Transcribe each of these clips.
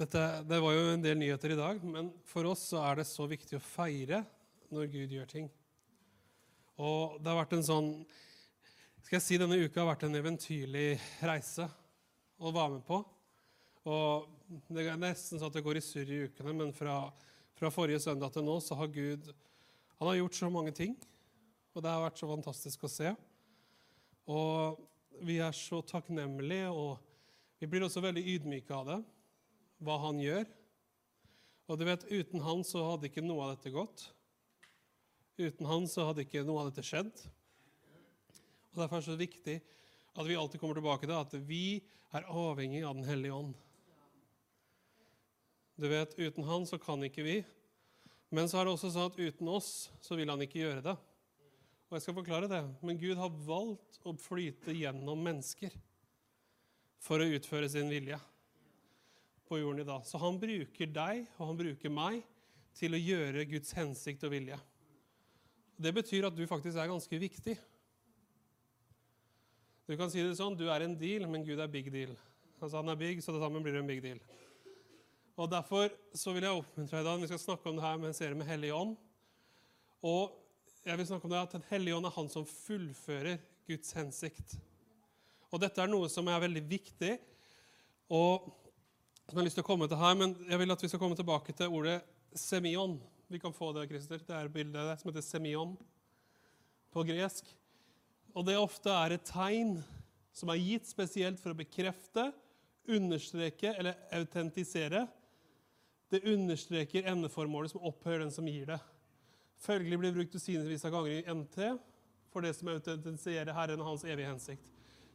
Dette, det var jo en del nyheter i dag, men for oss så er det så viktig å feire når Gud gjør ting. Og det har vært en sånn skal jeg si Denne uka har vært en eventyrlig reise å være med på. Og Det er nesten sånn at det går i surr i ukene, men fra, fra, forrige søndag til nå så har Gud han har gjort så mange ting. Og det har vært så fantastisk å se. Og vi er så takknemlige, og vi blir også veldig ydmyke av det hva han gjør. Og du vet, Uten han så hadde ikke noe av dette gått. Uten han så hadde ikke noe av dette skjedd. Og Derfor er det så viktig at vi alltid kommer tilbake til at vi er avhengig av Den hellige ånd. Du vet, Uten han så kan ikke vi. Men så er det også sånn at uten oss så vil han ikke gjøre det. Og jeg skal forklare det. Men Gud har valgt å flyte gjennom mennesker for å utføre sin vilje på jorden i dag. Så han bruker deg og han bruker meg til å gjøre Guds hensikt og vilje. Det betyr at du faktisk er ganske viktig. Du kan si det sånn du er en deal, men Gud er big deal. Altså Han er big, så det sammen blir det en big deal. Og Derfor så vil jeg oppmuntre deg Vi skal snakke om det her med en serie med Hellig ånd. Og jeg vil snakke om det at hellige ånd er han som fullfører Guds hensikt. Og dette er noe som er veldig viktig. Og jeg har lyst til å komme til her, men jeg vil at vi skal komme tilbake til ordet semion. Vi kan få det, Christer. Det er bildet som heter semion på gresk. Og det ofte er et tegn som er gitt spesielt for å bekrefte, understreke eller autentisere. Det understreker endeformålet som opphører den som gir det. Følgelig blir brukt tusenvis av ganger i NT for det som autentiserer Herren og hans evige hensikt.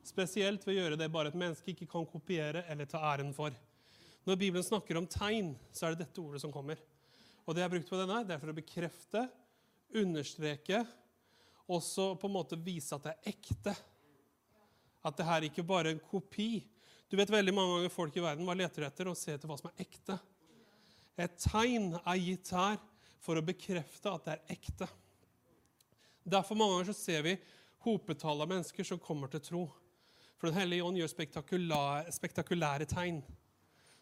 Spesielt ved å gjøre det bare et menneske ikke kan kopiere eller ta æren for. Når Bibelen snakker om tegn, så er det dette ordet som kommer. Og det jeg har brukt på denne, det er for å bekrefte, understreke, og så på en måte vise at det er ekte. At det her ikke bare er en kopi. Du vet veldig mange ganger folk i verden hva leter etter og ser etter hva som er ekte. Et tegn er gitt her for å bekrefte at det er ekte. Derfor mange ganger så ser vi hopetall av mennesker som kommer til tro. For Den hellige ånd gjør spektakulære, spektakulære tegn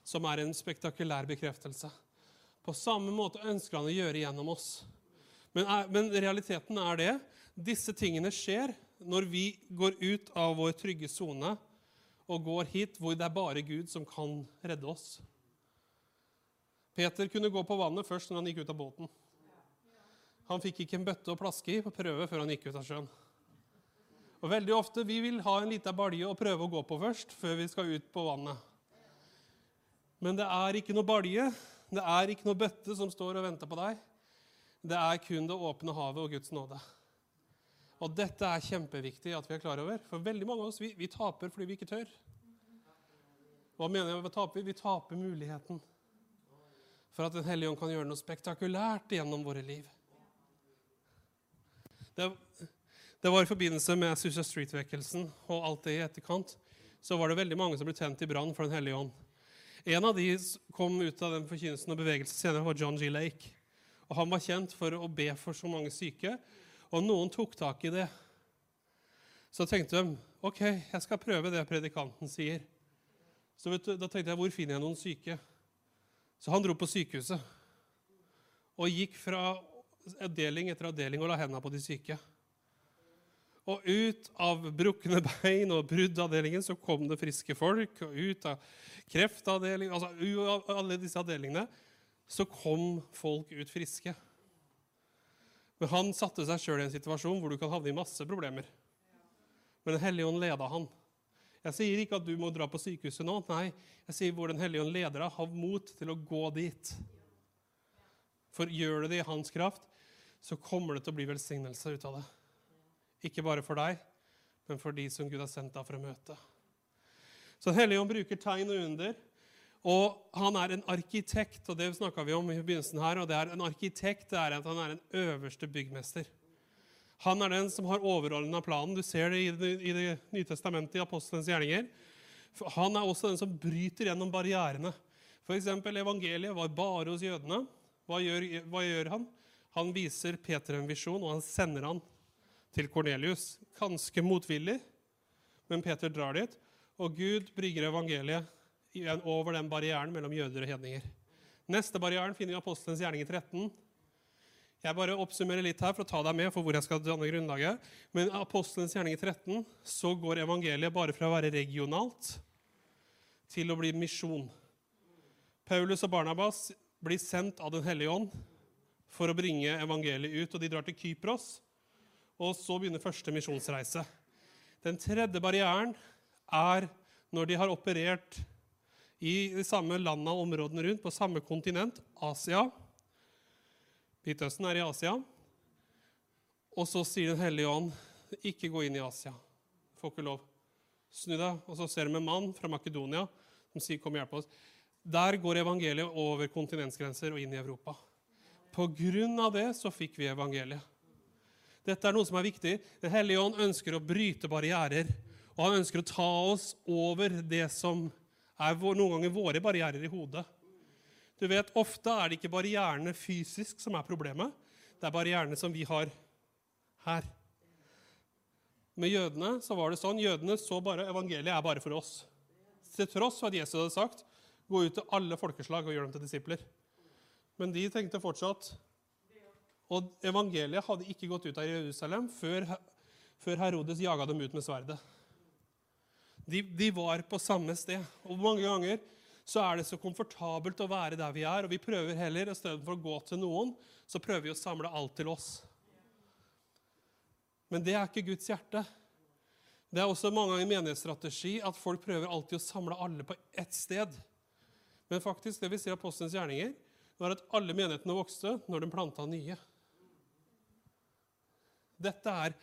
som er en spektakulær bekreftelse. På samme måte ønsker han å gjøre gjennom oss. Men, men, realiteten er det. Disse tingene skjer når vi går ut av vår trygge sone og går hit hvor det er bare Gud som kan redde oss. Peter kunne gå på vannet først når han gikk ut av båten. Han fikk ikke en bøtte å plaske i på prøve før han gikk ut av sjøen. Og veldig ofte vi vil ha en liten balje å prøve å gå på først, før vi skal ut på vannet. Men det er ikke noe balje, det er ikke noe bøtte som står og venter på deg. Det er kun det åpne havet og Guds nåde. Og dette er kjempeviktig at vi er klar over. For veldig mange av oss vi, vi taper fordi vi ikke tør. Hva mener jeg med å tape? Vi taper muligheten for at Den hellige ånd kan gjøre noe spektakulært gjennom våre liv. Det, det var i forbindelse med Susa Street-vekkelsen og alt det i etterkant. Så var det veldig mange som ble tent i brann for Den hellige ånd. En av de som kom ut av den forkynnelsen og bevegelsen senere, var John G. Lake. Og Han var kjent for å be for så mange syke, og noen tok tak i det. Så tenkte de ok, jeg skal prøve det predikanten sier. Så du, Da tenkte jeg hvor finner jeg noen syke? Så han dro på sykehuset og gikk fra avdeling etter avdeling og la hendene på de syke. Og ut av brukne bein og bruddavdelingen så kom det friske folk. Og ut av kreftavdelingen Altså av alle disse avdelingene så kom folk ut friske. Men han satte seg sjøl i en situasjon hvor du kan havne i masse problemer. Men Den hellige ånd leda han. Jeg sier ikke at du må dra på sykehuset nå. Nei, jeg sier hvor Den hellige ånd leder deg. Ha mot til å gå dit. For gjør du det i hans kraft, så kommer det til å bli velsignelse ut av det. Ikke bare for deg, men for de som Gud har sendt deg for å møte. Så Den hellige ånd bruker tegn og under. Og han er en arkitekt, og det snakka vi om i begynnelsen her. og det er En arkitekt det er at han er en øverste byggmester. Han er den som har overordna planen. Du ser det i Det, i det Nye testamentet, i apostelens gjerninger. Han er også den som bryter gjennom barrierene. F.eks. evangeliet var bare hos jødene. Hva gjør, hva gjør han? Han viser Peter en visjon, og han sender han til Kornelius. Ganske motvillig, men Peter drar dit, og Gud brygger evangeliet over den barrieren mellom jøder og hedninger. Neste barrieren finner vi i Apostelens i 13. Jeg bare oppsummerer litt her for å ta deg med for hvor jeg skal danne grunnlaget. Men i Apostelens gjerning i 13 så går evangeliet bare fra å være regionalt til å bli misjon. Paulus og Barnabas blir sendt av Den hellige ånd for å bringe evangeliet ut. og De drar til Kypros, og så begynner første misjonsreise. Den tredje barrieren er når de har operert i de samme landene og områdene rundt, på samme kontinent, Asia. Midtøsten er i Asia. Og så sier Den hellige ånd, ikke gå inn i Asia. Får ikke lov. Snu deg. Og så ser de en mann fra Makedonia som sier, 'Kom og hjelp oss'. Der går evangeliet over kontinentsgrenser og inn i Europa. På grunn av det så fikk vi evangeliet. Dette er noe som er viktig. Den hellige ånd ønsker å bryte barrierer. Og han ønsker å ta oss over det som er noen ganger våre barrierer i hodet. Du vet, Ofte er det ikke barrierene fysisk som er problemet. Det er barrierene som vi har her. Med jødene så var det sånn, jødene så bare evangeliet er bare for oss. Til tross for at Jesus hadde sagt gå ut til alle folkeslag og gjør dem til disipler. Men de tenkte fortsatt Og evangeliet hadde ikke gått ut av Jerusalem før, før Herodes jaga dem ut med sverdet. De, de, var på samme sted. Og mange ganger så er det så komfortabelt å være der vi er, og vi prøver heller, istedenfor å gå til noen, så prøver vi å samle alt til oss. Men det er ikke Guds hjerte. Det er også mange ganger menighetsstrategi at folk prøver alltid å samle alle på ett sted. Men faktisk, det vi ser av Postens gjerninger, var at alle menighetene vokste når de planta nye. Dette er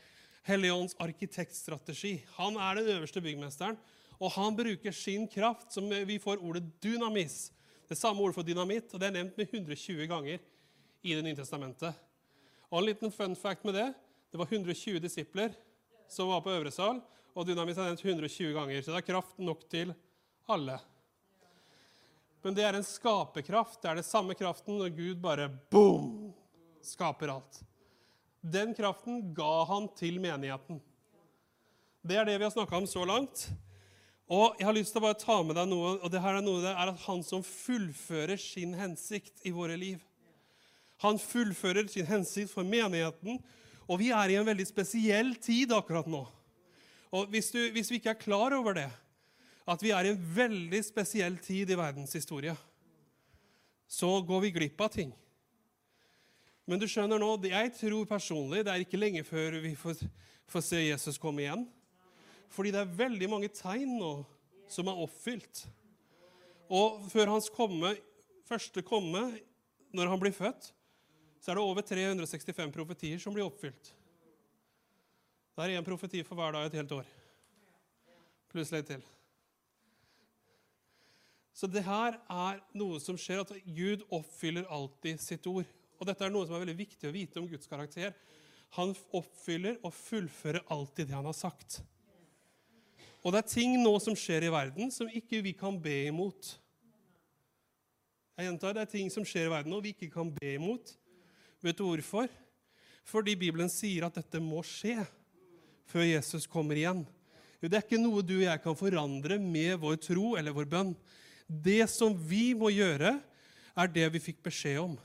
Helligånds arkitektstrategi. Han er den øverste byggmesteren, og han bruker sin kraft, som vi får ordet dynamis. Det samme ordet for dynamitt, og det er nevnt med 120 ganger i Det nye testamentet. Og En liten fun fact med det det var 120 disipler som var på øvre sal, og dynamis er nevnt 120 ganger. Så det er kraft nok til alle. Men det er en skaperkraft. Det er det samme kraften når Gud bare boom, skaper alt. Den kraften ga han til menigheten. Det er det vi har snakka om så langt. Og jeg har lyst til å bare ta med deg noe, og det her er noe det er at han som fullfører sin hensikt i våre liv. Han fullfører sin hensikt for menigheten, og vi er i en veldig spesiell tid akkurat nå. Og hvis, du, hvis vi ikke er klar over det, at vi er i en veldig spesiell tid i verdens historie, så går vi glipp av ting. Men du skjønner nå, jeg tror personlig det er ikke lenge før vi får, får se Jesus komme igjen. Fordi det er veldig mange tegn nå som er oppfylt. Og før hans komme, første komme, når han blir født, så er det over 365 profetier som blir oppfylt. Det er én profeti for hver dag et helt år. Pluss litt til. Så det her er noe som skjer, at Gud oppfyller alltid sitt ord. Og dette er noe som er veldig viktig å vite om Guds karakter. Han oppfyller og fullfører alltid det han har sagt. Og det er ting nå som skjer i verden, som ikke vi kan be imot. Jeg gjentar, Det er ting som skjer i verden nå vi ikke kan be imot. Vet du hvorfor? Fordi Bibelen sier at dette må skje før Jesus kommer igjen. Det er ikke noe du og jeg kan forandre med vår tro eller vår bønn. Det som vi må gjøre, er det vi fikk beskjed om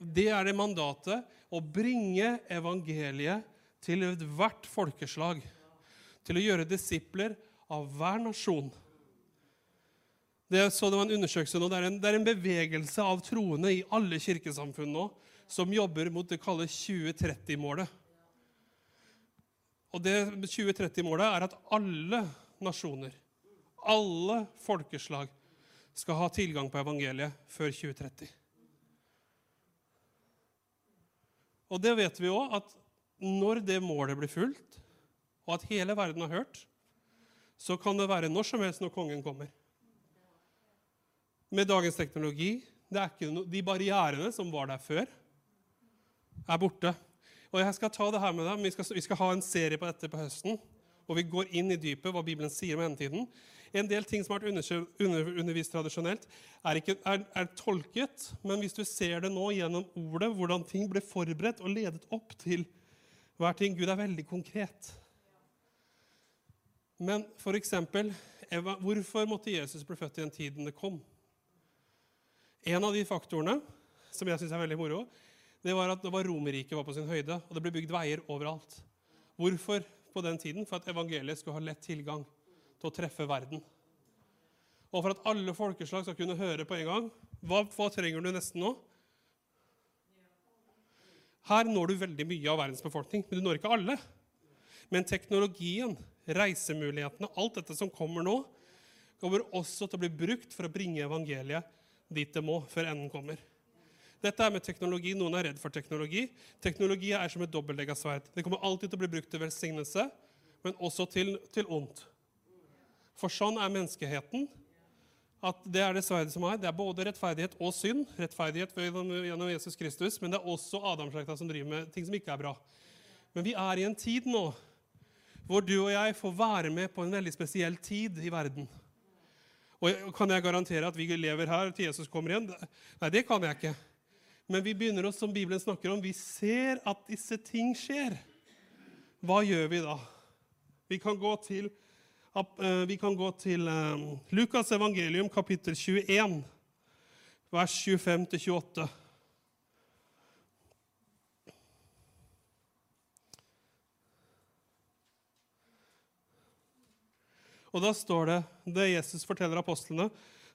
det er det mandatet å bringe evangeliet til ethvert folkeslag. Til å gjøre disipler av hver nasjon. Det, så det var en undersøkelse nå, det er en, det er en bevegelse av troende i alle kirkesamfunn nå som jobber mot det kalles 2030-målet. Og det 2030-målet er at alle nasjoner, alle folkeslag, skal ha tilgang på evangeliet før 2030. Og det vet vi òg, at når det målet blir fulgt, og at hele verden har hørt, så kan det være når som helst når kongen kommer. med dagens teknologi. Det er ikke no, de barrierene som var der før, er borte. Og jeg skal ta det her med deg, vi skal, vi skal ha en serie på dette på høsten. Og vi går inn i dypet, hva Bibelen sier om endetiden. En del ting som har vært undervist tradisjonelt, er, ikke, er, er, tolket. Men hvis du ser det nå gjennom ordet, hvordan ting ble forberedt og ledet opp til hver ting Gud er veldig konkret. Men eksempel, hvorfor måtte Jesus bli født i den tiden det kom? En av de faktorene som jeg syns er veldig moro, det var at det var Romerriket var på sin høyde, og det ble bygd veier overalt. Hvorfor på den tiden? For at evangeliet skulle ha lett tilgang til å treffe verden. Og for at alle folkeslag skal kunne høre på en gang. Hva, hva trenger du nesten nå? Her når du veldig mye av verdens befolkning, men du når ikke alle. Men teknologien, reisemulighetene, alt dette som kommer nå, kommer også til å bli brukt for å bringe evangeliet dit det må, før enden kommer. Dette er med teknologi. Noen er redd for teknologi. Teknologi er som et dobbeltlegga sverd. Det kommer alltid til å bli brukt til velsignelse, men også til, til ondt. For sånn er menneskeheten. At Det er det sverdet som er. Det er både rettferdighet og synd. Rettferdighet gjennom Jesus Kristus, men det er også Adamslekta som driver med ting som ikke er bra. Men vi er i en tid nå hvor du og jeg får være med på en veldig spesiell tid i verden. Og Kan jeg garantere at vi lever her til Jesus kommer igjen? Nei, det kan jeg ikke. Men vi begynner oss, som Bibelen snakker om, vi ser at disse ting skjer. Hva gjør vi da? Vi kan gå til, vi kan gå til eh, Lukas evangelium, kapittel 21, vers 25-28. Og da står det det Jesus forteller apostlene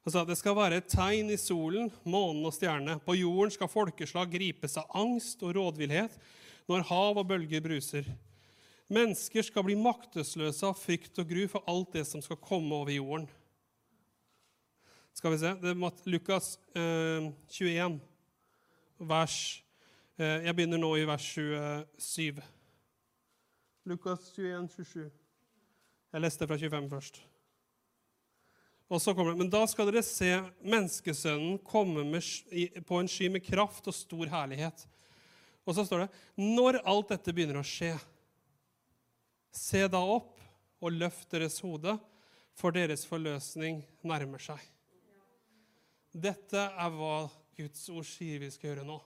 han sa det skal være et tegn i solen, månen og stjernene. På jorden skal folkeslag gripes av angst og rådvillhet når hav og bølger bruser. Mennesker skal bli maktesløse av frykt og gru for alt det som skal komme over jorden. Skal vi se Det er Lukas eh, 21, vers eh, Jeg begynner nå i vers 27. Lukas 21, 27. Jeg leste fra 25 først. Og så kommer det, Men da skal dere se menneskesønnen komme med, på en sky med kraft og stor herlighet. Og så står det Når alt dette begynner å skje, se da opp og løft deres hode, for deres forløsning nærmer seg. Dette er hva Guds ord sier vi skal gjøre nå.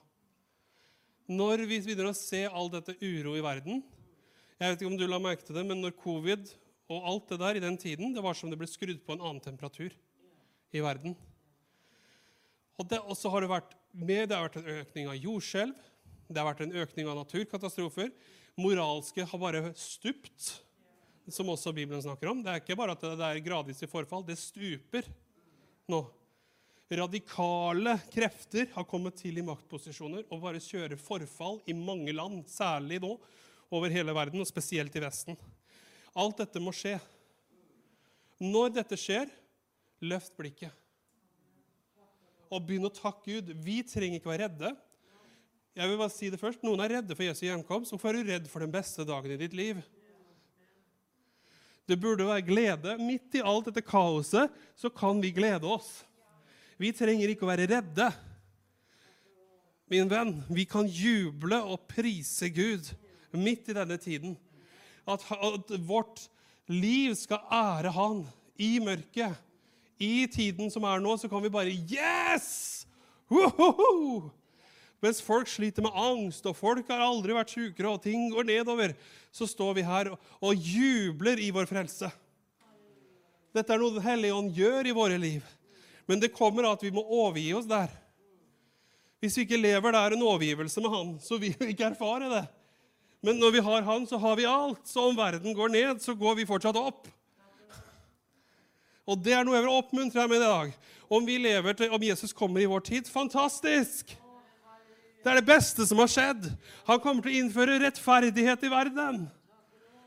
Når vi begynner å se all dette uro i verden Jeg vet ikke om du la merke til det, men når covid og alt det der i den tiden, det var som det ble skrudd på en annen temperatur i verden. Og så har det vært med, det har vært en økning av jordskjelv, det har vært en økning av naturkatastrofer. Moralske har bare stupt, som også Bibelen snakker om. Det er ikke bare at det er gradvis i forfall, det stuper nå. Radikale krefter har kommet til i maktposisjoner og bare kjører forfall i mange land, særlig nå over hele verden, og spesielt i Vesten. Alt dette må skje. Når dette skjer, løft blikket. Og begynn å takke Gud. Vi trenger ikke være redde. Jeg vil bare si det først. Noen er redde for Jesu hjemkomst. Hvorfor er du redd for den beste dagen i ditt liv? Det burde være glede. Midt i alt dette kaoset så kan vi glede oss. Vi trenger ikke å være redde. Min venn, vi kan juble og prise Gud midt i denne tiden at, at vårt liv skal ære Han i mørket. I tiden som er nå, så kan vi bare Yes! Woho! Mens folk sliter med angst, og folk har aldri vært sykere, og ting går nedover, så står vi her og jubler i vår frelse. Dette er noe Den hellige ånd gjør i våre liv. Men det kommer av at vi må overgi oss der. Hvis vi ikke lever der en overgivelse med Han, så vil vi ikke erfare det. Men når vi har Han, så har vi alt. Så om verden går ned, så går vi fortsatt opp. Og det er noe jeg vil oppmuntre deg med i dag. Om til, om Jesus kommer i vår tid fantastisk! Det er det beste som har skjedd. Han kommer til å innføre rettferdighet i verden.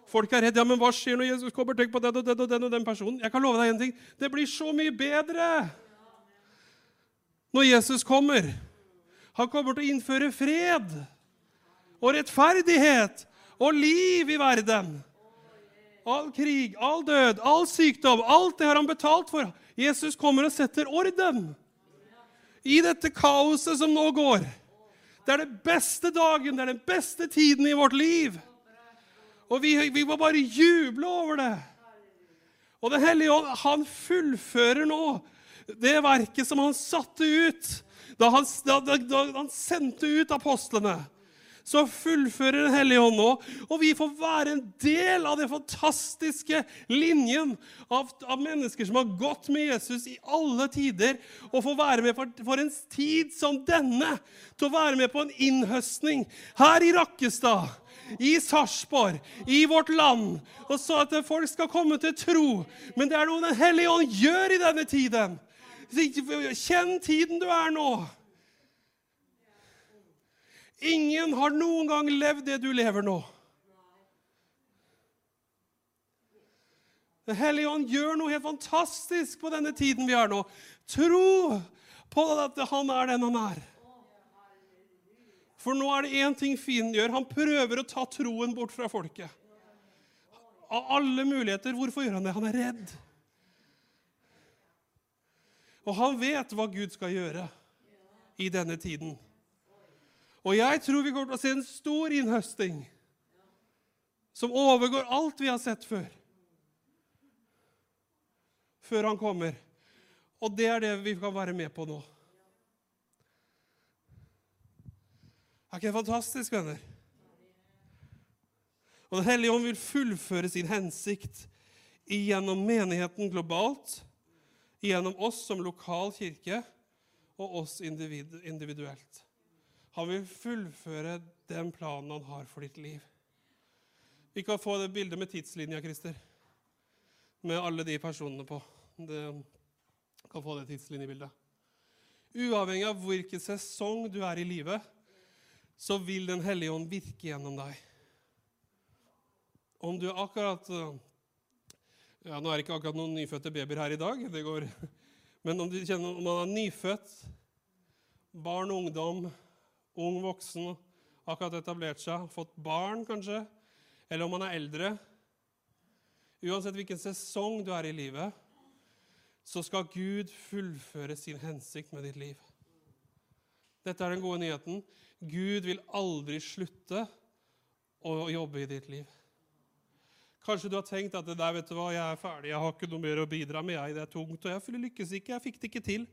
Folk er redde. Ja, men hva skjer når Jesus kommer? Tenk på den og den og den og den personen. Jeg kan love deg en ting. Det blir så mye bedre når Jesus kommer. Han kommer til å innføre fred og rettferdighet og liv i verden. All krig, all død, all sykdom, alt det har han betalt for. Jesus kommer og setter orden. I dette kaoset som nå går. Det er den beste dagen, det er den beste tiden i vårt liv. Og vi, vi må bare juble over det. Og Den hellige ånd, han fullfører nå det verket som han satte ut da han, da, da, han sendte ut apostlene så fullfører Den hellige ånd nå. Og vi får være en del av den fantastiske linjen av, av, mennesker som har gått med Jesus i alle tider, og får være med for, for en tid som denne til å være med på en innhøstning her i Rakkestad i Sarpsborg, i vårt land, og så at folk skal komme til tro. Men det er noe Den hellige ånd gjør i denne tiden. Kjenn tiden du er nå. Ingen har noen gang levd det du lever nå. Den hellige ånd gjør noe helt fantastisk på denne tiden vi er nå. Tro på at han er den han er. For nå er det én ting fienden gjør. Han prøver å ta troen bort fra folket. Av alle muligheter. Hvorfor gjør han det? Han er redd. Og han vet hva Gud skal gjøre i denne tiden. Og jeg tror vi kommer til å se en stor innhøsting som overgår alt vi har sett før. Før han kommer. Og det er det vi kan være med på nå. Er ikke det fantastisk, venner? Og Den hellige ånd vil fullføre sin hensikt gjennom menigheten globalt, gjennom oss som lokal kirke og oss individuelt. Han vil fullføre den planen han har for ditt liv. Vi kan få det bildet med tidslinja, Christer. Med alle de personene på. Det kan få det tidslinjebildet. Uavhengig av hvilken sesong du er i livet, så vil Den hellige ånd virke gjennom deg. Om du akkurat ja, Nå er det ikke akkurat noen nyfødte babyer her i dag, det går. men om, du kjenner, om man er nyfødt, barn og ungdom, ung voksen, akkurat etablert seg, fått barn kanskje, eller om man er eldre Uansett hvilken sesong du er i livet, så skal Gud fullføre sin hensikt med ditt liv. Dette er den gode nyheten. Gud vil aldri slutte å jobbe i ditt liv. Kanskje du har tenkt at det der, vet du hva, jeg er ferdig, jeg har ikke noe mer å bidra med, jeg, det er tungt, og jeg lykkes ikke, jeg fikk det ikke til.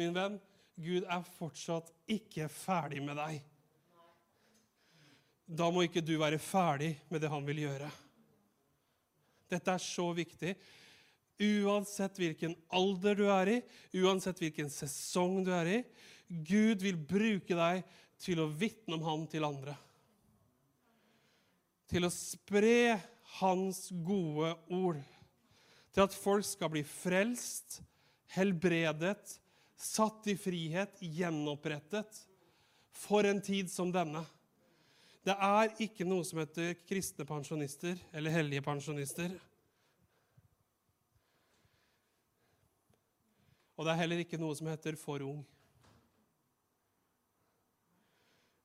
Min venn, Gud er fortsatt ikke ferdig med deg. Da må ikke du være ferdig med det han vil gjøre. Dette er så viktig. Uansett hvilken alder du er i, uansett hvilken sesong du er i, Gud vil bruke deg til å vitne om han til andre. Til å spre hans gode ord. Til at folk skal bli frelst, helbredet, satt i frihet, gjenopprettet, for en tid som denne. Det er ikke noe som heter kristne pensjonister eller hellige pensjonister. Og det er heller ikke noe som heter for ung.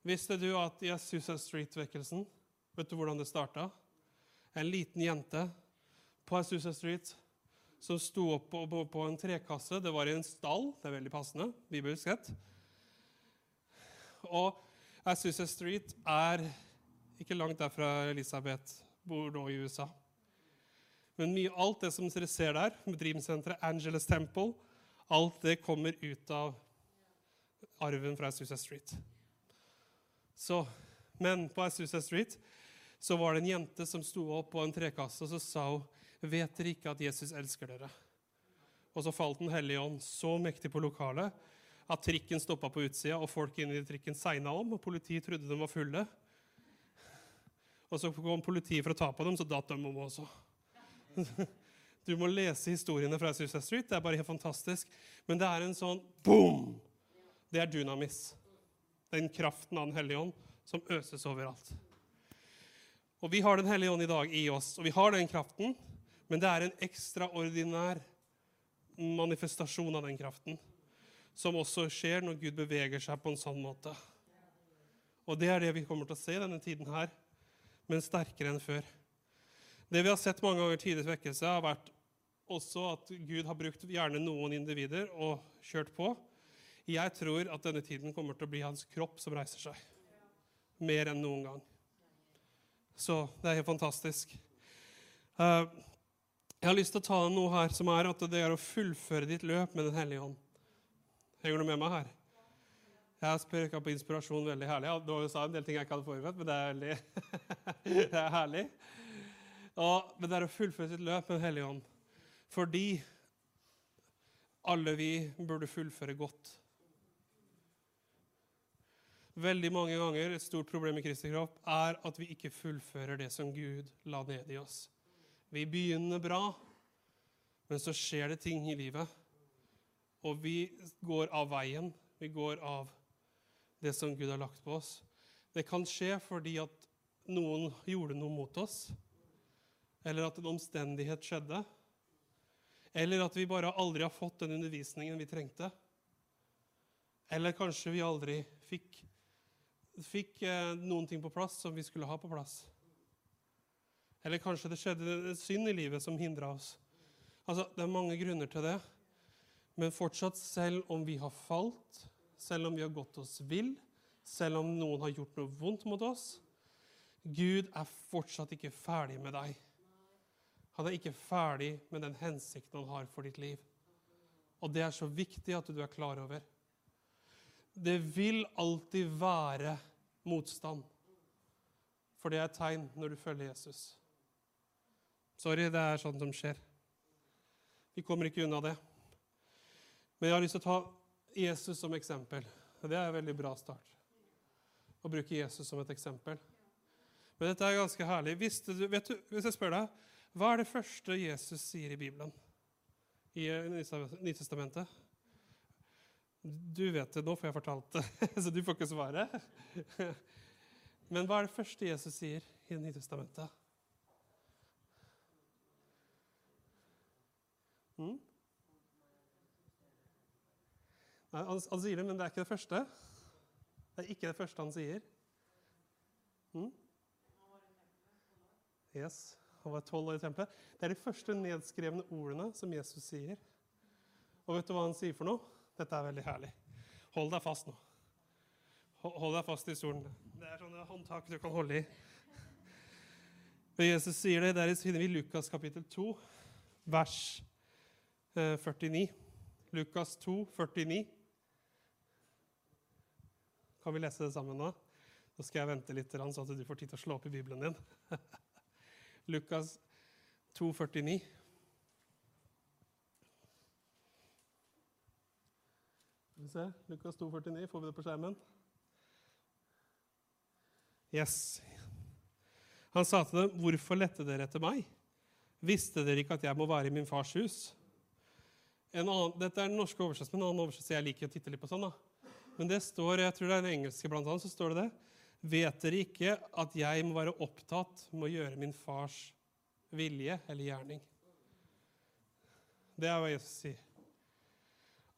Visste du at i Azusa Street-vekkelsen Vet du hvordan det starta? En liten jente på Azusa Street som sto opp på, på, på, en trekasse. Det var i en stall. Det er veldig passende. bibelsk sett. Og Azusa Street er ikke langt derfra Elisabeth bor nå i USA. Men mye, alt det som dere ser der, med Dreamsenteret, Angeles Temple, alt det kommer ut av arven fra Azusa Street. Så, men på Azusa Street så var det en jente som sto opp på en trekasse, og så sa hun Vet dere ikke at Jesus elsker dere? Og så falt Den hellige ånd så mektig på lokalet at trikken stoppa på utsida, og folk inni trikken segna om, og politiet trodde de var fulle. Og så kom politiet for å ta på dem, så datt de om også. Du må lese historiene fra Suicide Street. Det er bare helt fantastisk. Men det er en sånn boom! Det er dunamis. Den kraften av Den hellige ånd som øses overalt. Og Vi har Den hellige ånd i dag i oss, og vi har den kraften. Men det er en ekstraordinær manifestasjon av den kraften som også skjer når Gud beveger seg på en sånn måte. Og det er det vi kommer til å se denne tiden her, men sterkere enn før. Det vi har sett mange ganger tidligere i vekkelse, har vært også at Gud har brukt gjerne noen individer og kjørt på. Jeg tror at denne tiden kommer til å bli hans kropp som reiser seg. Mer enn noen gang. Så det er helt fantastisk. Eh, jeg har lyst til å ta noe her som er at det er å fullføre ditt løp med Den hellige ånd. Henger du med meg her? Jeg har spreka på inspirasjon veldig herlig. Du sa en del ting jeg ikke hadde forberedt, men det er, veldig, det er herlig. Og, men det er å fullføre sitt løp med Den hellige ånd. Fordi alle vi burde fullføre godt. Veldig mange ganger et stort problem i Kristi kropp er at vi ikke fullfører det som Gud la ned i oss. Vi begynner bra, men så skjer det ting i livet. Og vi går av veien. Vi går av det som Gud har lagt på oss. Det kan skje fordi at noen gjorde noe mot oss, eller at en omstendighet skjedde, eller at vi bare aldri har fått den undervisningen vi trengte. Eller kanskje vi aldri fikk fikk eh, noen ting på plass som vi skulle ha på plass. Eller kanskje det skjedde synd i livet som hindra oss. Altså, Det er mange grunner til det. Men fortsatt, selv om vi har falt, selv om vi har gått oss vill, selv om noen har gjort noe vondt mot oss Gud er fortsatt ikke ferdig med deg. Han er ikke ferdig med den hensikten han har for ditt liv. Og det er så viktig at du er klar over. Det vil alltid være motstand. For det er et tegn når du følger Jesus. Sorry, det er sånt som skjer. Vi kommer ikke unna det. Men jeg har lyst til å ta Jesus som eksempel. Det er en veldig bra start. Å bruke Jesus som et eksempel. Men dette er ganske herlig. Hvis, du, du, hvis jeg spør deg, hva er det første Jesus sier i Bibelen? I Nytestamentet? Du vet det nå, får jeg fortalt det, så du får ikke svare. Men hva er det første Jesus sier i Det Hmm? Nei, han, han, sier det, men det er ikke det første. Det er ikke det første han sier. Mm? Yes, Han var tolv år i tempelet. Det er de første nedskrevne ordene som Jesus sier. Og vet du hva han sier for noe? Dette er veldig herlig. Hold deg fast nå. Hold deg fast i stolen. Det er sånne håndtak du kan holde i. Og Jesus sier det, Der finner vi Lukas kapittel 2, vers 49. Eh, Lukas 2, 49. Kan vi lese det sammen nå? Nå skal jeg vente litt, så at du får tid til å slå opp i Bibelen din. Lukas 2, 49. Skal vi se, Lukas 2,49, får vi det på skjermen? Yes. Han sa til dem, 'Hvorfor lette dere etter meg?' 'Visste dere ikke at jeg må være i min fars hus?' Annen, dette er den norske oversettelsen, men en annen oversettelse jeg liker å titte litt på sånn. da. Men det står, jeg tror det er den engelske blant annet, så står det det. Vet dere ikke at jeg må være opptatt med å gjøre min fars vilje eller gjerning? Det er hva Jesus sier.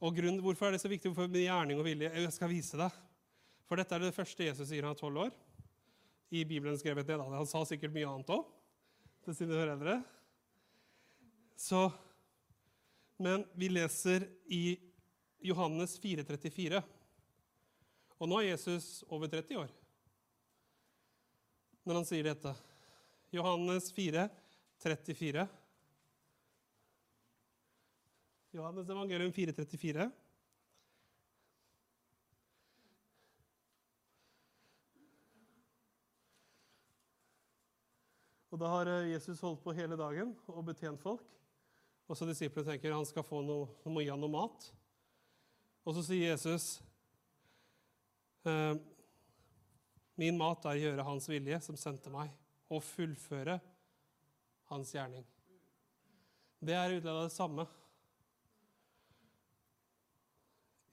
Og grunnen, Hvorfor er det så viktig for med gjerning og vilje? Jeg skal vise deg. For dette er det første Jesus sier han er tolv år. I Bibelen skrevet da. Han sa sikkert mye annet òg til sine foreldre. Så, men vi leser i Johannes 4,34. Og nå er Jesus over 30 år når han sier dette. Johannes 4, 34. Johannes evangelium 434. Og Da har eh, Jesus holdt på hele dagen og betjent folk. Og så Disiplene tenker han skal få noe, han må gi ham noe mat. Og så sier Jesus eh, Min mat er å gjøre Hans vilje, som sendte meg, og fullføre Hans gjerning. Det er utledet det samme.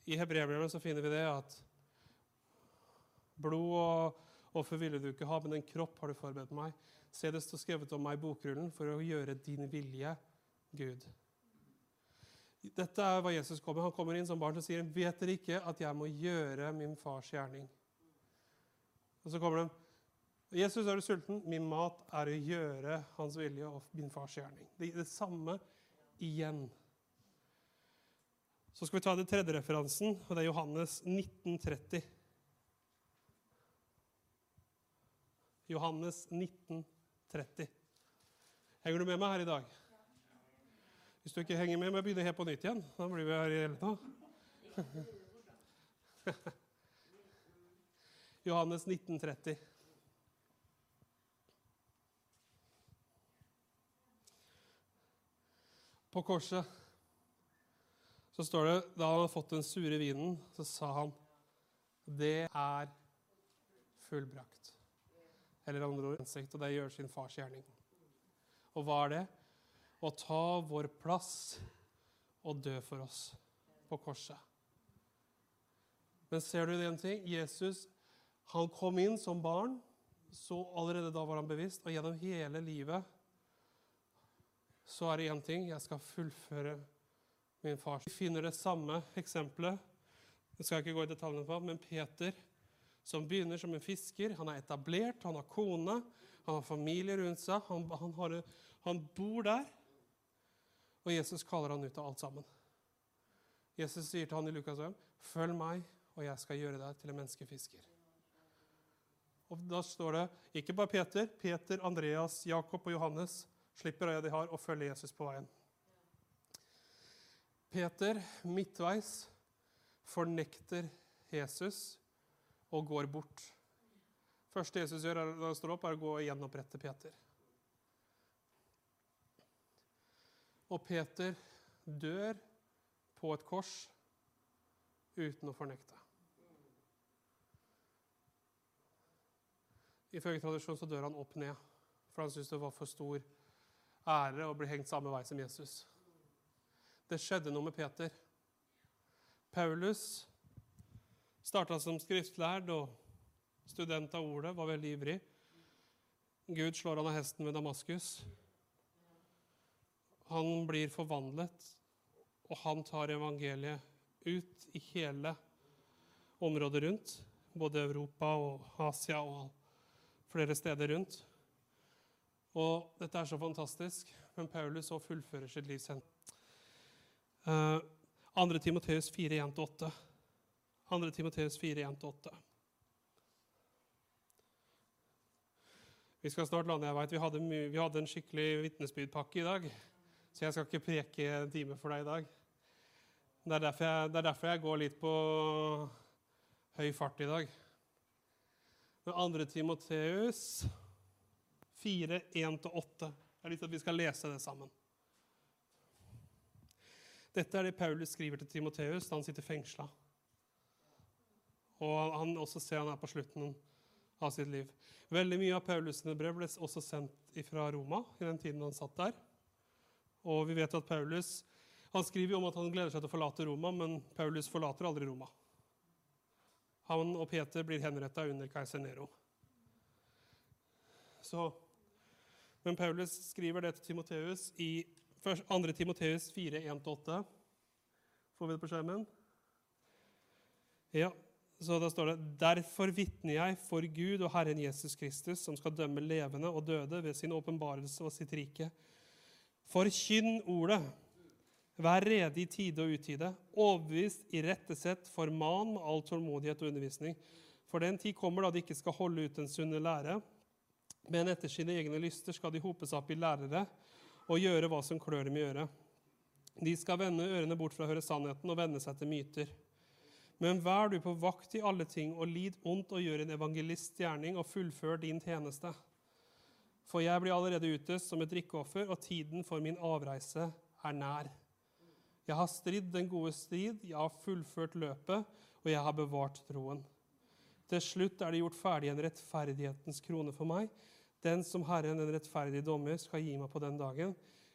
I hebreerbrevet finner vi det at blod og offer ville du ikke ha, men en kropp har du forberedt meg. Se, det står skrevet om meg i bokrullen for å gjøre din vilje, Gud. Dette er hva Jesus kommer. Han kommer inn som barn og sier, 'Vet dere ikke at jeg må gjøre min fars gjerning?' Og så kommer de. 'Jesus, er du sulten?' 'Min mat er å gjøre hans vilje og min fars gjerning.' Det det samme igjen. Så skal vi ta den tredje referansen, og det er Johannes 1930. Johannes 1930. Henger du med meg her i dag? Hvis du ikke henger med, må jeg begynne helt på nytt igjen. Da blir vi her i hele tatt. Johannes 1930. På korset så står det da han hadde fått den sure vinen, så sa han det er fullbrakt. Eller andre ord og det gjør sin fars gjerning. Og hva er det? Å ta vår plass og dø for oss på korset. Men ser du det en ting? Jesus han kom inn som barn, så allerede da var han bevisst, og gjennom hele livet så er det én ting jeg skal fullføre min far. Vi finner det samme eksempelet. Det skal jeg ikke gå i detaljene på, men Peter, som begynner som en fisker, han er etablert, han har kone, han har familie rundt seg, han, han, har, han bor der. Og Jesus kaller han ut av alt sammen. Jesus sier til han i Lukas 5.: Følg meg, og jeg skal gjøre deg til en menneskefisker. Og Da står det ikke bare Peter, Peter, Andreas, Jakob og Johannes slipper øya de har, og følger Jesus på veien. Peter, midtveis, fornekter Jesus og går bort. første Jesus gjør når han står opp, er å gå og gjenopprette Peter. Og Peter dør på et kors uten å fornekte. Ifølge tradisjonen så dør han opp ned, for han syntes det var for stor ære å bli hengt samme vei som Jesus. Det skjedde noe med Peter. Paulus starta som skriftlærd og student av ordet, var veldig ivrig. Gud slår han av hesten ved Damaskus. Han blir forvandlet, og han tar evangeliet ut i hele området rundt. Både Europa og Asia og flere steder rundt. Og dette er så fantastisk, men Paulus så fullfører sitt livs hent. Uh, 2. Timoteus 4, 1-8. 2. Timoteus 4, 1-8. Vi skal snart lande. jeg vet. Vi hadde, vi hadde en skikkelig vitnesbyrpakke i dag, så jeg skal ikke preke en time for deg i dag. Det er, derfor jeg, det er derfor jeg går litt på høy fart i dag. Men 2. Timoteus 4, 1-8. Jeg har lyst til at vi skal lese det sammen. Dette er det Paulus skriver til Timoteus da han sitter fengsla. Og han også ser han er på slutten av sitt liv. Veldig mye av Paulus' brev ble også sendt fra Roma i den tiden han satt der. Og vi vet at Paulus han skriver jo om at han gleder seg til å forlate Roma, men Paulus forlater aldri Roma. Han og Peter blir henretta under keiser Nero. Så, men Paulus skriver det til Timoteus i 2. Timoteus 4, 1-8. Får vi det på skjermen? Ja, så da står det Derfor vitner jeg for Gud og Herren Jesus Kristus, som skal dømme levende og døde ved sin åpenbarelse og sitt rike. Forkynn ordet. Vær rede i tide og utide. Overbevist, irettesett, forman med all tålmodighet og undervisning. For den tid kommer da de ikke skal holde ut den sunne lære, men etter sine egne lyster skal de hope seg opp i lærere og gjøre hva som klør dem i øret. De skal vende ørene bort fra å høre sannheten og vende seg til myter. Men vær du på vakt i alle ting og lid ondt og gjør en evangelistgjerning og fullfør din tjeneste. For jeg blir allerede ute som et drikkeoffer, og tiden for min avreise er nær. Jeg har stridd den gode strid, jeg har fullført løpet, og jeg har bevart troen. Til slutt er det gjort ferdig en rettferdighetens krone for meg, den som Herren, den rettferdige dommer, skal gi meg på den dagen.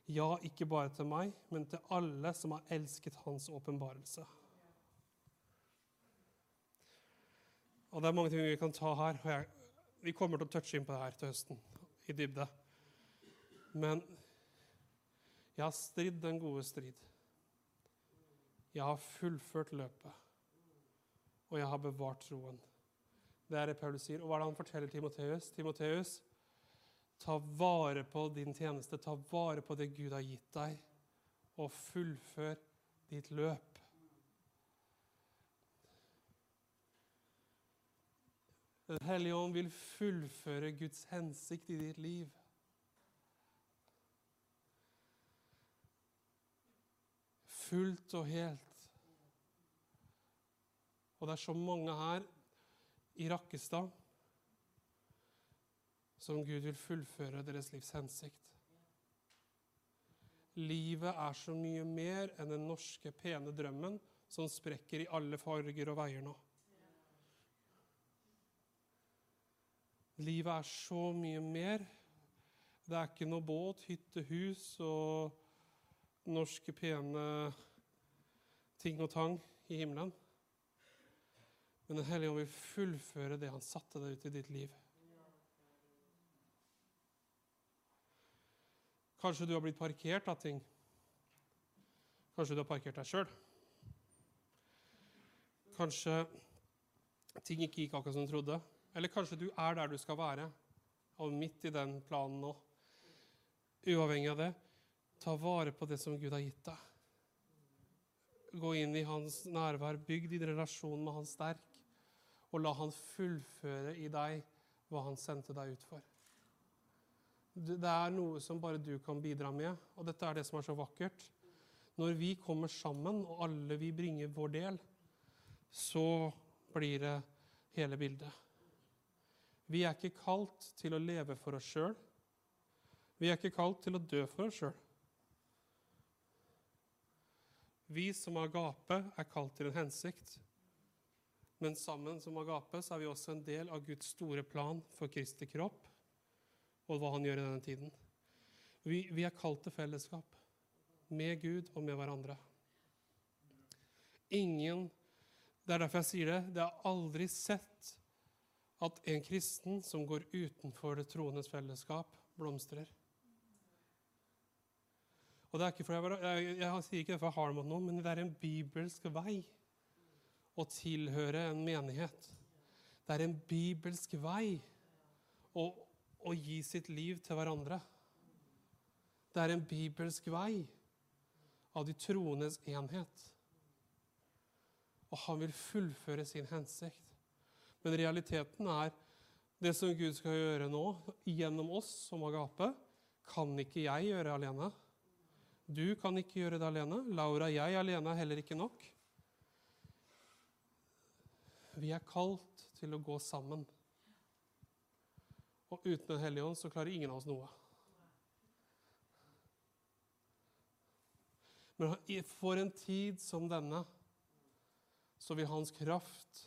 Ja, ikke bare til meg, men til alle som har elsket Hans åpenbarelse. Og Det er mange ting vi kan ta her. og jeg, Vi kommer til å touche inn på det her til høsten, i dybde. Men jeg har stridd den gode strid. Jeg har fullført løpet, og jeg har bevart troen. Det er det Paulus sier. Og hva er det han forteller Timoteus? Timoteus, Ta vare på din tjeneste, ta vare på det Gud har gitt deg, og fullfør ditt løp. Den hellige ånd vil fullføre Guds hensikt i ditt liv. Fullt og helt. Og det er så mange her i Rakkestad som Gud vil fullføre deres livs hensikt. Livet er så mye mer enn den norske, pene drømmen som sprekker i alle farger og veier nå. Livet er så mye mer. Det er ikke noe båt, hytte, hus og norske, pene ting og tang i himmelen. Men Den hellige ånd vil fullføre det han satte deg ut i ditt liv. Kanskje du har blitt parkert av ting. Kanskje du har parkert deg sjøl. Kanskje ting ikke gikk akkurat som du trodde. Eller kanskje du er der du skal være, og midt i den planen nå. Uavhengig av det, ta vare på det som Gud har gitt deg. Gå inn i hans nærvær, bygg din relasjon med han sterk, og la han fullføre i deg hva han sendte deg ut for. Det er noe som bare du kan bidra med, og dette er det som er så vakkert. Når vi kommer sammen, og alle vi bringer vår del, så blir det hele bildet. Vi er ikke kalt til å leve for oss sjøl. Vi er ikke kalt til å dø for oss sjøl. Vi som agape er kalt til en hensikt. Men sammen som agape så er vi også en del av Guds store plan for Kristi kropp og hva han gjør i denne tiden. Vi, vi er kalt til fellesskap med Gud og med hverandre. Ingen Det er derfor jeg sier det. Det er aldri sett at en kristen som går utenfor det troendes fellesskap, blomstrer. Og det er ikke for jeg, jeg, jeg sier ikke det for jeg har det mot noen, men det er en bibelsk vei å tilhøre en menighet. Det er en bibelsk vei å, å gi sitt liv til hverandre. Det er en bibelsk vei av de troendes enhet. Og han vil fullføre sin hensikt. Men realiteten er det som Gud skal gjøre nå, gjennom oss som agape, kan ikke jeg gjøre alene. Du kan ikke gjøre det alene. Laura jeg alene er heller ikke nok. Vi er kalt til å gå sammen. Og uten Den hellige ånd så klarer ingen av oss noe. Men for en tid som denne så vil hans kraft,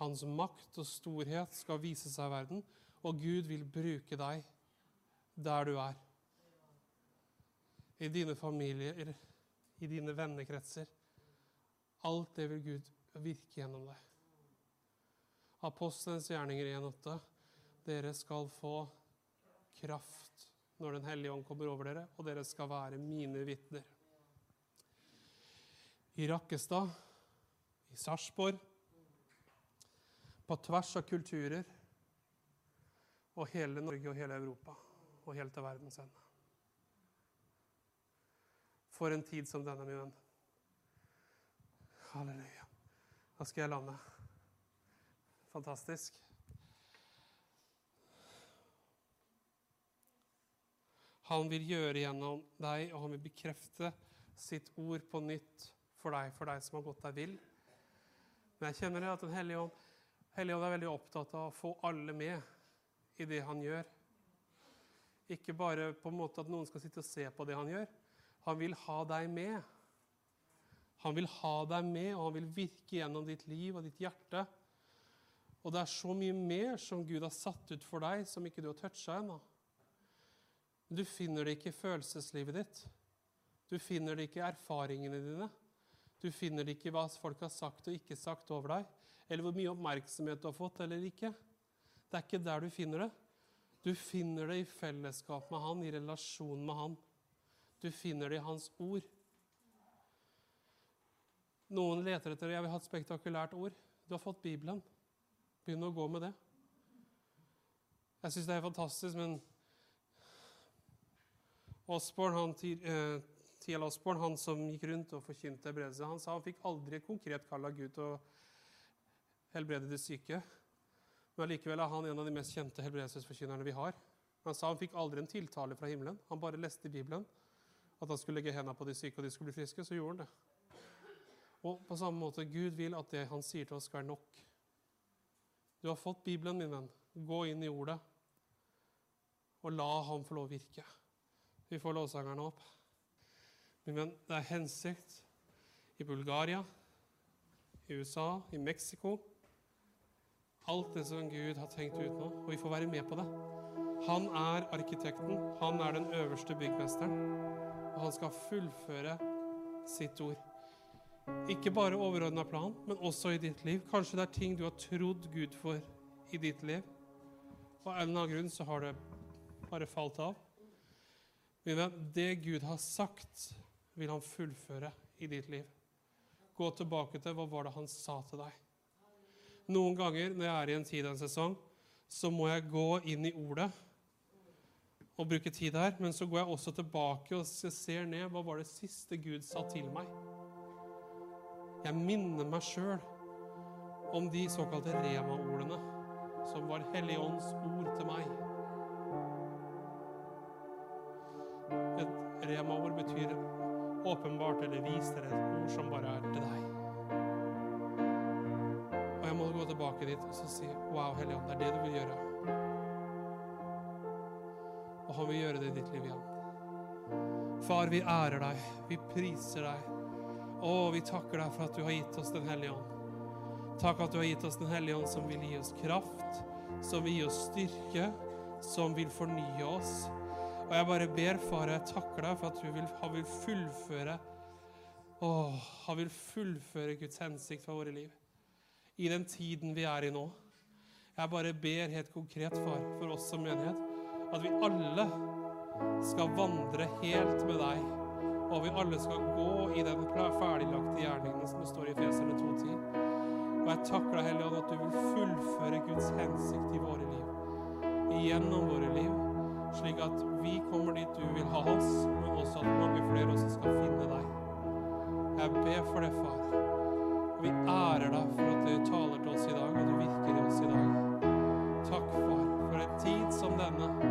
hans makt og storhet skal vise seg i verden, og Gud vil bruke deg der du er. I dine familier, i dine vennekretser. Alt det vil Gud virke gjennom deg. Apostelens gjerninger 1,8. Dere skal få kraft når Den hellige ånd kommer over dere, og dere skal være mine vitner. I Rakkestad i Sarpsborg, på tvers av kulturer, og hele Norge og hele Europa og helt til verdens ende. For en tid som denne, min venn. Halleluja. Da skal jeg lande. Fantastisk. Han vil gjøre gjennom deg, og han vil bekrefte sitt ord på nytt for deg, for deg som har gått deg vill. Men jeg kjenner at Den hellige ånd, hellige ånd er veldig opptatt av å få alle med i det han gjør. Ikke bare på en måte at noen skal sitte og se på det han gjør. Han vil ha deg med. Han vil ha deg med, og han vil virke gjennom ditt liv og ditt hjerte. Og det er så mye mer som Gud har satt ut for deg, som ikke du har toucha ennå. Du finner det ikke i følelseslivet ditt. Du finner det ikke i erfaringene dine. Du finner det ikke i hva folk har sagt og ikke sagt over deg, eller hvor mye oppmerksomhet du har fått eller ikke. Det er ikke der du finner det. Du finner det i fellesskap med han, i relasjon med han. Du finner det i hans ord. Noen leter etter jeg vil ha et spektakulært ord. Du har fått Bibelen. Begynn å gå med det. Jeg syns det er fantastisk, men Osborne han, eh, T.L. Han som gikk rundt og forkynte helbredelse, han sa han fikk aldri et konkret kall av Gud til å helbrede de syke. Men allikevel er han en av de mest kjente helbredelsesforkynnerne vi har. Han sa han fikk aldri en tiltale fra himmelen. Han bare leste i Bibelen at han skulle legge hendene på de syke, og de skulle bli friske. Så gjorde han det. Og på samme måte, Gud vil at det han sier til oss, skal være nok. Du har fått Bibelen, min venn. Gå inn i ordet, og la ham få lov å virke. Vi får lovsangerne opp. Min venn, det er hensikt i Bulgaria, i USA, i Mexico. Alt det som Gud har tenkt ut nå, og vi får være med på det. Han er arkitekten, han er den øverste byggmesteren, og han skal fullføre sitt ord. Ikke bare overordna plan, men også i ditt liv. Kanskje det er ting du har trodd Gud for i ditt liv, og av en eller annen grunn så har det bare falt av. Venn, det Gud har sagt, vil han fullføre i ditt liv. Gå tilbake til hva var det han sa til deg. Noen ganger når jeg er i en tid en sesong, så må jeg gå inn i ordet og bruke tid der. Men så går jeg også tilbake og ser ned. Hva var det siste Gud sa til meg? Jeg minner meg sjøl om de såkalte Rema-ordene, som var Helligånds ord til meg. Et Rema-ord betyr åpenbart eller vist, eller et ord som bare er til deg. Tilbake dit og så si Wow, Helligånd, det er det du vil gjøre. Og han vil gjøre det i ditt liv igjen. Far, vi ærer deg. Vi priser deg. Å, vi takker deg for at du har gitt oss Den hellige ånd. Takk at du har gitt oss Den hellige ånd som vil gi oss kraft, som vil gi oss styrke, som vil fornye oss. Og jeg bare ber, far, jeg takker deg for at vil, han vil fullføre Å, han vil fullføre Guds hensikt for våre liv. I den tiden vi er i nå. Jeg bare ber helt konkret, far, for oss som menighet, at vi alle skal vandre helt med deg. Og vi alle skal gå i den ferdiglagte gjerningen som det står i Feserne 2.10. Og jeg takker deg, Hellige Ånd, at du vil fullføre Guds hensikt i våre liv. Gjennom våre liv. Slik at vi kommer dit du vil ha oss, men også at mange flere også skal finne deg. Jeg ber for det, far. Og vi ærer deg for at du taler til oss i dag, og du virker i oss i dag. Takk, far, for en tid som denne.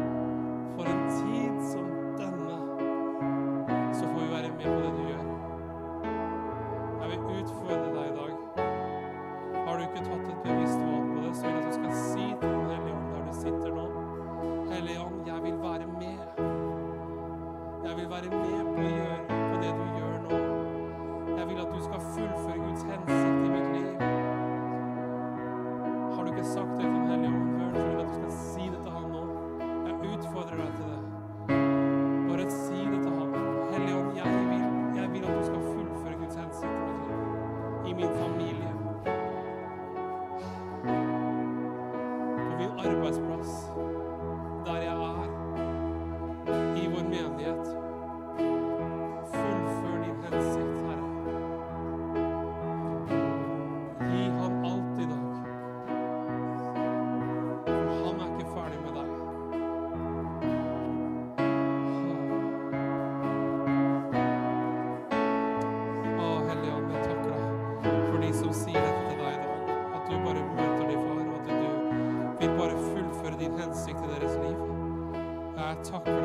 Jeg takker deg for